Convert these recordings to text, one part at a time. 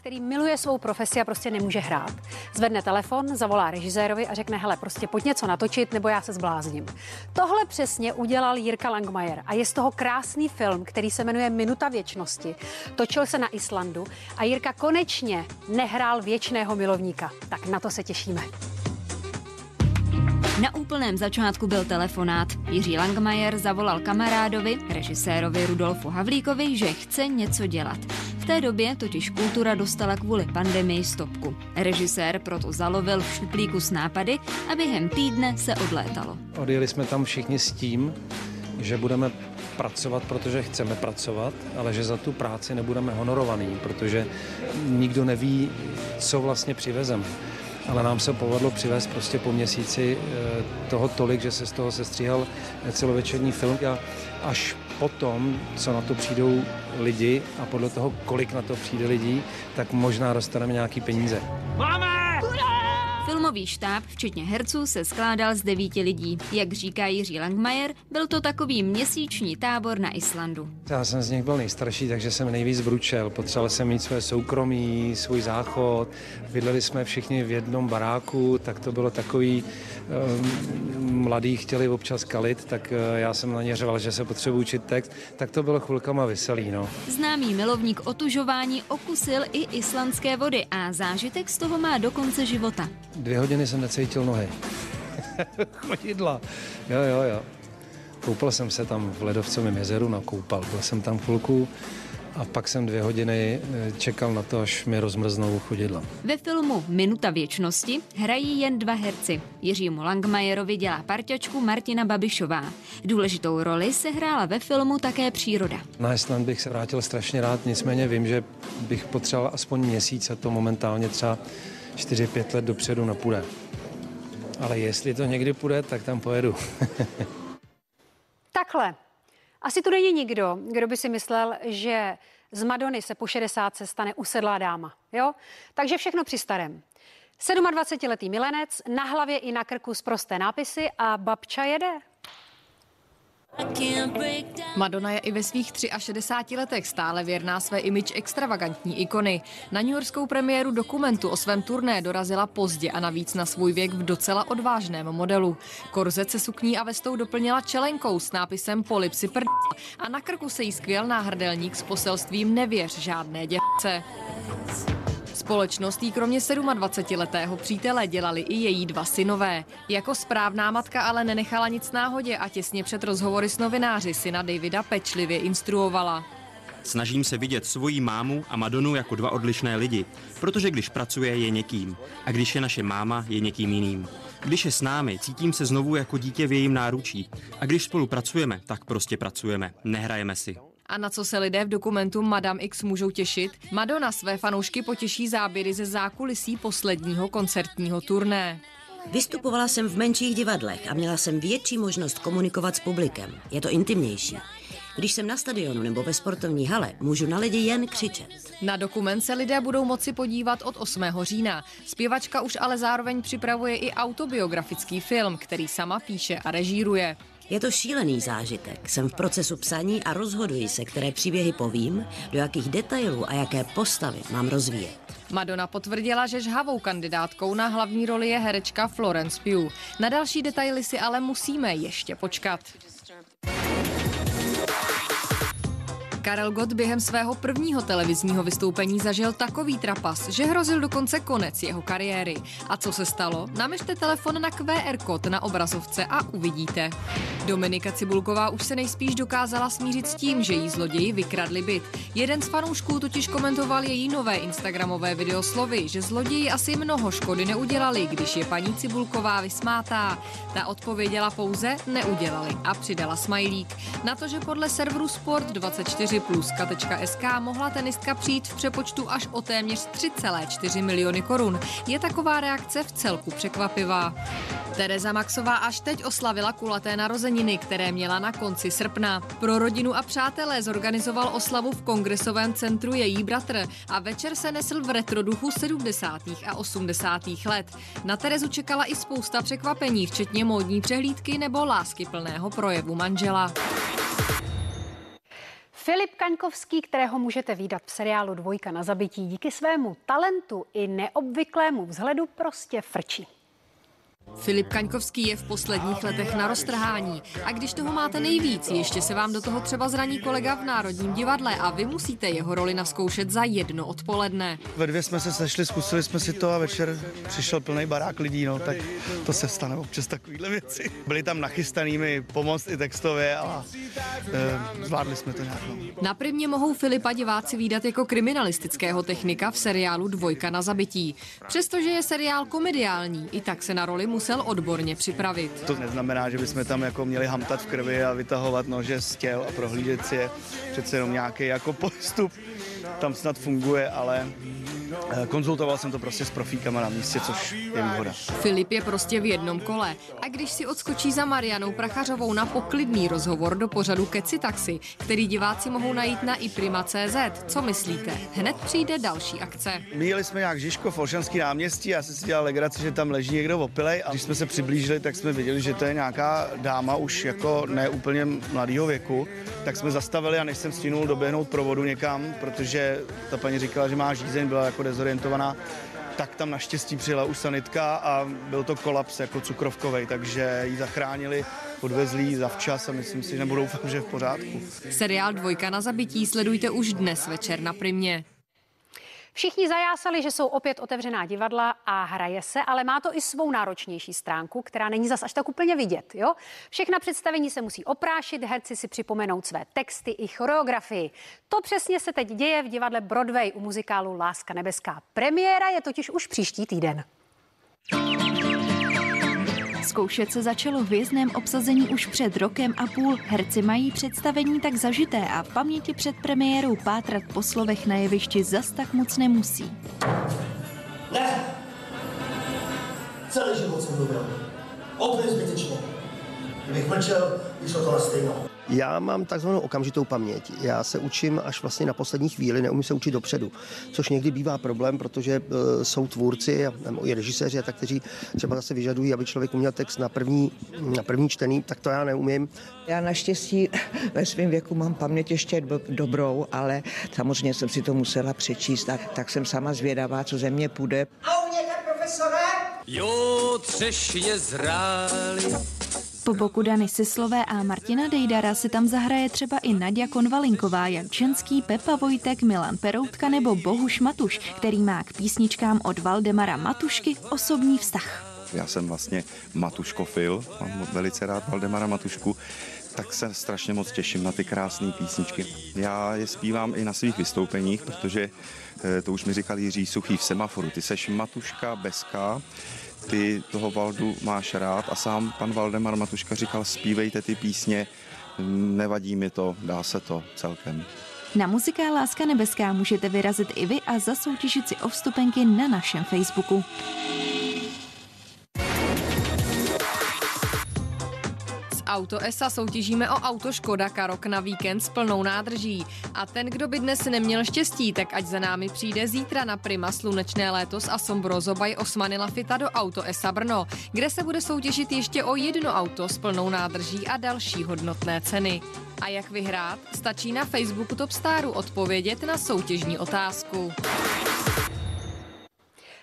který miluje svou profesi a prostě nemůže hrát. Zvedne telefon, zavolá režisérovi a řekne, hele, prostě pojď něco natočit, nebo já se zblázním. Tohle přesně udělal Jirka Langmajer a je z toho krásný film, který se jmenuje Minuta věčnosti. Točil se na Islandu a Jirka konečně nehrál věčného milovníka. Tak na to se těšíme. Na úplném začátku byl telefonát. Jiří Langmajer zavolal kamarádovi, režisérovi Rudolfu Havlíkovi, že chce něco dělat. V té době totiž kultura dostala kvůli pandemii stopku. Režisér proto zalovil v šuplíku s nápady a během týdne se odlétalo. Odjeli jsme tam všichni s tím, že budeme pracovat, protože chceme pracovat, ale že za tu práci nebudeme honorovaný, protože nikdo neví, co vlastně přivezeme ale nám se povedlo přivést prostě po měsíci eh, toho tolik, že se z toho sestříhal celovečerní film a až potom, co na to přijdou lidi a podle toho, kolik na to přijde lidí, tak možná dostaneme nějaký peníze. Máme! Filmový štáb, včetně herců, se skládal z devíti lidí. Jak říká Jiří Langmajer, byl to takový měsíční tábor na Islandu. Já jsem z nich byl nejstarší, takže jsem nejvíc bručel. Potřeboval jsem mít své soukromí, svůj záchod. Bydleli jsme všichni v jednom baráku, tak to bylo takový, um, mladí chtěli občas kalit, tak uh, já jsem na ně řval, že se potřebuji učit text, tak to bylo chvilkama veselý. No. Známý milovník otužování okusil i islandské vody a zážitek z toho má do konce života. Dvě hodiny jsem necítil nohy. Chodidla. Jo, jo, jo. Koupal jsem se tam v Ledovcovém jezeru, nakoupal. Byl jsem tam chvilku a pak jsem dvě hodiny eh, čekal na to, až mi rozmrznou chodidla. Ve filmu Minuta věčnosti hrají jen dva herci. Jiřímu Langmajerovi dělá parťačku Martina Babišová. Důležitou roli se hrála ve filmu také příroda. Na Island bych se vrátil strašně rád, nicméně vím, že bych potřeboval aspoň měsíc a to momentálně třeba 4-5 let dopředu napůjde. Ale jestli to někdy půjde, tak tam pojedu. Takhle. Asi tu není nikdo, kdo by si myslel, že z Madony se po 60 se stane usedlá dáma. Jo? Takže všechno při starém. 27-letý milenec, na hlavě i na krku z prosté nápisy a babča jede. Madonna je i ve svých 63 letech stále věrná své imič extravagantní ikony. Na Yorkskou premiéru dokumentu o svém turné dorazila pozdě a navíc na svůj věk v docela odvážném modelu. Korzet se sukní a vestou doplnila čelenkou s nápisem Polipsy prd a na krku se jí skvěl náhrdelník s poselstvím Nevěř žádné děvce. Společnost jí kromě 27-letého přítele dělali i její dva synové. Jako správná matka ale nenechala nic náhodě a těsně před rozhovory s novináři syna Davida pečlivě instruovala. Snažím se vidět svoji mámu a Madonu jako dva odlišné lidi, protože když pracuje, je někým. A když je naše máma, je někým jiným. Když je s námi, cítím se znovu jako dítě v jejím náručí. A když spolu pracujeme, tak prostě pracujeme. Nehrajeme si. A na co se lidé v dokumentu Madame X můžou těšit? Madonna své fanoušky potěší záběry ze zákulisí posledního koncertního turné. Vystupovala jsem v menších divadlech a měla jsem větší možnost komunikovat s publikem. Je to intimnější. Když jsem na stadionu nebo ve sportovní hale, můžu na lidi jen křičet. Na dokument se lidé budou moci podívat od 8. října. Zpěvačka už ale zároveň připravuje i autobiografický film, který sama píše a režíruje. Je to šílený zážitek. Jsem v procesu psaní a rozhoduji se, které příběhy povím, do jakých detailů a jaké postavy mám rozvíjet. Madonna potvrdila, že žhavou kandidátkou na hlavní roli je herečka Florence Pugh. Na další detaily si ale musíme ještě počkat. Karel Gott během svého prvního televizního vystoupení zažil takový trapas, že hrozil dokonce konec jeho kariéry. A co se stalo? Namešte telefon na QR kód na obrazovce a uvidíte. Dominika Cibulková už se nejspíš dokázala smířit s tím, že jí zloději vykradli byt. Jeden z fanoušků totiž komentoval její nové instagramové video slovy, že zloději asi mnoho škody neudělali, když je paní Cibulková vysmátá. Ta odpověděla pouze neudělali a přidala smajlík. Na to, že podle serveru Sport24plus.sk mohla tenistka přijít v přepočtu až o téměř 3,4 miliony korun, je taková reakce v celku překvapivá. Tereza Maxová až teď oslavila kulaté narozeniny, které měla na konci srpna. Pro rodinu a přátelé zorganizoval oslavu v kongresovém centru její bratr a večer se nesl v retroduchu 70. a 80. let. Na Terezu čekala i spousta překvapení, včetně módní přehlídky nebo lásky plného projevu manžela. Filip Kaňkovský, kterého můžete výdat v seriálu Dvojka na zabití, díky svému talentu i neobvyklému vzhledu prostě frčí. Filip Kaňkovský je v posledních letech na roztrhání a když toho máte nejvíc, ještě se vám do toho třeba zraní kolega v Národním divadle a vy musíte jeho roli naskoušet za jedno odpoledne. Ve dvě jsme se sešli, zkusili jsme si to a večer přišel plný barák lidí, no, tak to se stane občas takovýhle věci. Byli tam nachystanými pomoct i textově a e, zvládli jsme to nějak. No. Na primě mohou Filipa diváci výdat jako kriminalistického technika v seriálu Dvojka na zabití. Přestože je seriál komediální, i tak se na roli musel odborně připravit. To neznamená, že bychom tam jako měli hamtat v krvi a vytahovat nože z těl a prohlížet si je. Přece jenom nějaký jako postup tam snad funguje, ale konzultoval jsem to prostě s profíkama na místě, což je výhoda. Filip je prostě v jednom kole. A když si odskočí za Marianou Prachařovou na poklidný rozhovor do pořadu Keci Taxi, který diváci mohou najít na iprima.cz, co myslíte? Hned přijde další akce. Míjeli jsme nějak Žižko, Folšanský náměstí, já jsem si dělal legraci, že tam leží někdo opilej a když jsme se přiblížili, tak jsme viděli, že to je nějaká dáma už jako ne úplně mladého věku, tak jsme zastavili a než jsem stihnul doběhnout provodu někam, protože ta paní říkala, že má žízeň, byla jako dezorientovaná, tak tam naštěstí přijela už sanitka a byl to kolaps jako cukrovkovej, takže ji zachránili, odvezli ji zavčas a myslím si, že nebudou že v pořádku. Seriál Dvojka na zabití sledujte už dnes večer na Primě. Všichni zajásali, že jsou opět otevřená divadla a hraje se, ale má to i svou náročnější stránku, která není zas až tak úplně vidět. Jo? Všechna představení se musí oprášit, herci si připomenout své texty i choreografii. To přesně se teď děje v divadle Broadway u muzikálu Láska nebeská. Premiéra je totiž už příští týden. Zkoušet se začalo v hvězdném obsazení už před rokem a půl. Herci mají představení tak zažité a v paměti před premiérou pátrat po slovech na jevišti zas tak moc nemusí. Ne! Celý život jsem mluvil. Opět zbytečně. Kdybych mlčel, vyšlo to na stejno. Já mám takzvanou okamžitou paměť. Já se učím až vlastně na poslední chvíli, neumím se učit dopředu, což někdy bývá problém, protože uh, jsou tvůrci nebo i režiséři, a tak, kteří třeba zase vyžadují, aby člověk uměl text na první, na první čtený, tak to já neumím. Já naštěstí ve svém věku mám paměť ještě dobrou, ale samozřejmě jsem si to musela přečíst, tak, tak jsem sama zvědavá, co ze mě půjde. A u mě, profesore? Jo, třešně zráli po boku Dany Sislové a Martina Dejdara si tam zahraje třeba i Nadia Konvalinková, Jančenský, Pepa Vojtek, Milan Peroutka nebo Bohuš Matuš, který má k písničkám od Valdemara Matušky osobní vztah. Já jsem vlastně Matuškofil, mám velice rád Valdemara Matušku, tak se strašně moc těším na ty krásné písničky. Já je zpívám i na svých vystoupeních, protože eh, to už mi říkal Jiří Suchý v semaforu. Ty seš Matuška Beska, ty toho Valdu máš rád a sám pan Valdemar Matuška říkal, zpívejte ty písně, nevadí mi to, dá se to celkem. Na muzikál Láska nebeská můžete vyrazit i vy a zasoutěžit si o vstupenky na našem Facebooku. Auto ESA soutěžíme o auto Škoda Karok na víkend s plnou nádrží. A ten, kdo by dnes neměl štěstí, tak ať za námi přijde zítra na Prima Slunečné léto s Asombrozo by Osmany Lafita do Auto ESA Brno, kde se bude soutěžit ještě o jedno auto s plnou nádrží a další hodnotné ceny. A jak vyhrát? Stačí na Facebooku Top Staru odpovědět na soutěžní otázku.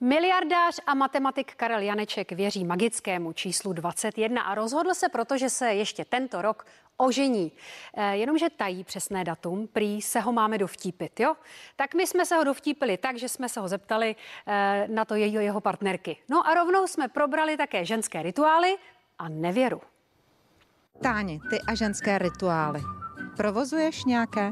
Miliardář a matematik Karel Janeček věří magickému číslu 21 a rozhodl se proto, že se ještě tento rok ožení. E, jenomže tají přesné datum, prý se ho máme dovtípit, jo? Tak my jsme se ho dovtípili tak, že jsme se ho zeptali e, na to jeho, jeho partnerky. No a rovnou jsme probrali také ženské rituály a nevěru. Táni, ty a ženské rituály. Provozuješ nějaké?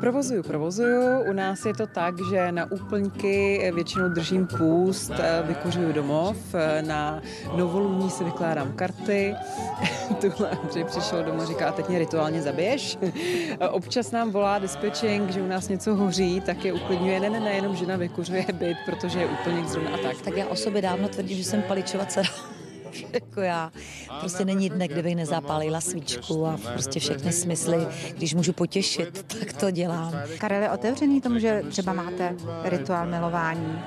Provozuju, provozuju. U nás je to tak, že na úplňky většinou držím půst, eh, vykuřuju domov, eh, na novoluní si vykládám karty. Tuhle Andřej přišel domů říká, a teď mě rituálně zabiješ. Občas nám volá dispečing, že u nás něco hoří, tak je uklidňuje. Ne, ne, ne, jenom žena vykuřuje byt, protože je úplně zrovna a tak. Tak já o sobě dávno tvrdím, že jsem paličova dcera jako já. Prostě není dne, kde bych nezapálila svíčku a prostě všechny smysly, když můžu potěšit, tak to dělám. Karel je otevřený tomu, že třeba máte rituál milování.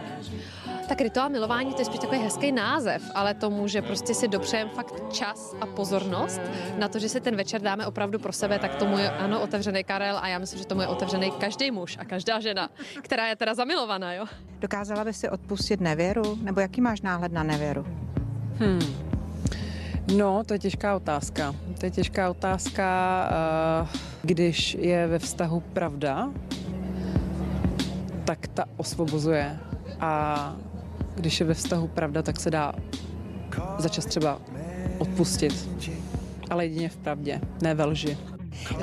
Tak rituál milování to je spíš takový hezký název, ale tomu, že prostě si dopřejeme fakt čas a pozornost na to, že si ten večer dáme opravdu pro sebe, tak tomu je ano otevřený Karel a já myslím, že tomu je otevřený každý muž a každá žena, která je teda zamilovaná, jo. Dokázala by si odpustit nevěru? Nebo jaký máš náhled na nevěru? Hmm. No, to je těžká otázka. To je těžká otázka, uh, když je ve vztahu pravda, tak ta osvobozuje. A když je ve vztahu pravda, tak se dá začas třeba odpustit. Ale jedině v pravdě, ne ve lži.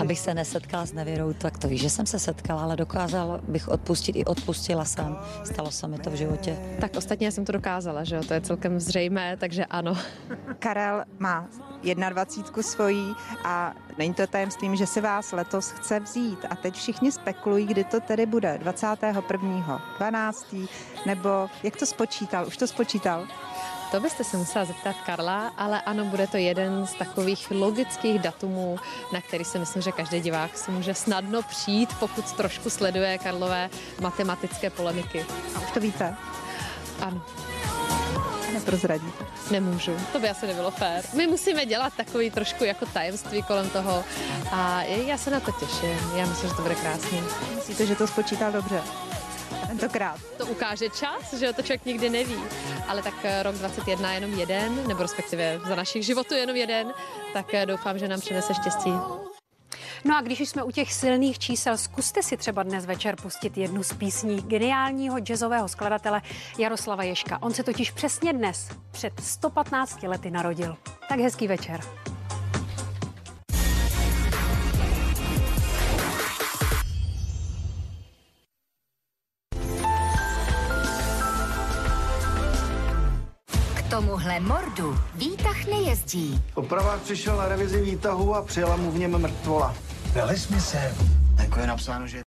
Abych se nesetkala s nevěrou, tak to víš, že jsem se setkala, ale dokázala bych odpustit i odpustila jsem. Stalo se mi to v životě. Tak ostatně jsem to dokázala, že jo, to je celkem zřejmé, takže ano. Karel má 21 svojí a není to tajemstvím, že si vás letos chce vzít. A teď všichni spekulují, kdy to tedy bude. 21. 12. nebo jak to spočítal? Už to spočítal? To byste se musela zeptat Karla, ale ano, bude to jeden z takových logických datumů, na který si myslím, že každý divák si může snadno přijít, pokud trošku sleduje Karlové matematické polemiky. A už to víte? Ano. Neprozradíte. Nemůžu, to by asi nebylo fér. My musíme dělat takový trošku jako tajemství kolem toho a já se na to těším. Já myslím, že to bude krásný. Myslíte, že to spočítal dobře? Tentokrát. To ukáže čas, že to člověk nikdy neví. Ale tak eh, rok 21 je jenom jeden, nebo respektive za našich životů jenom jeden, tak eh, doufám, že nám přinese štěstí. No a když už jsme u těch silných čísel, zkuste si třeba dnes večer pustit jednu z písní geniálního jazzového skladatele Jaroslava Ješka. On se totiž přesně dnes, před 115 lety narodil. Tak hezký večer. Tomuhle mordu výtah nejezdí. Opravák přišel na revizi výtahu a přijela mu v něm mrtvola. Dali jsme se. Jako je napsáno, že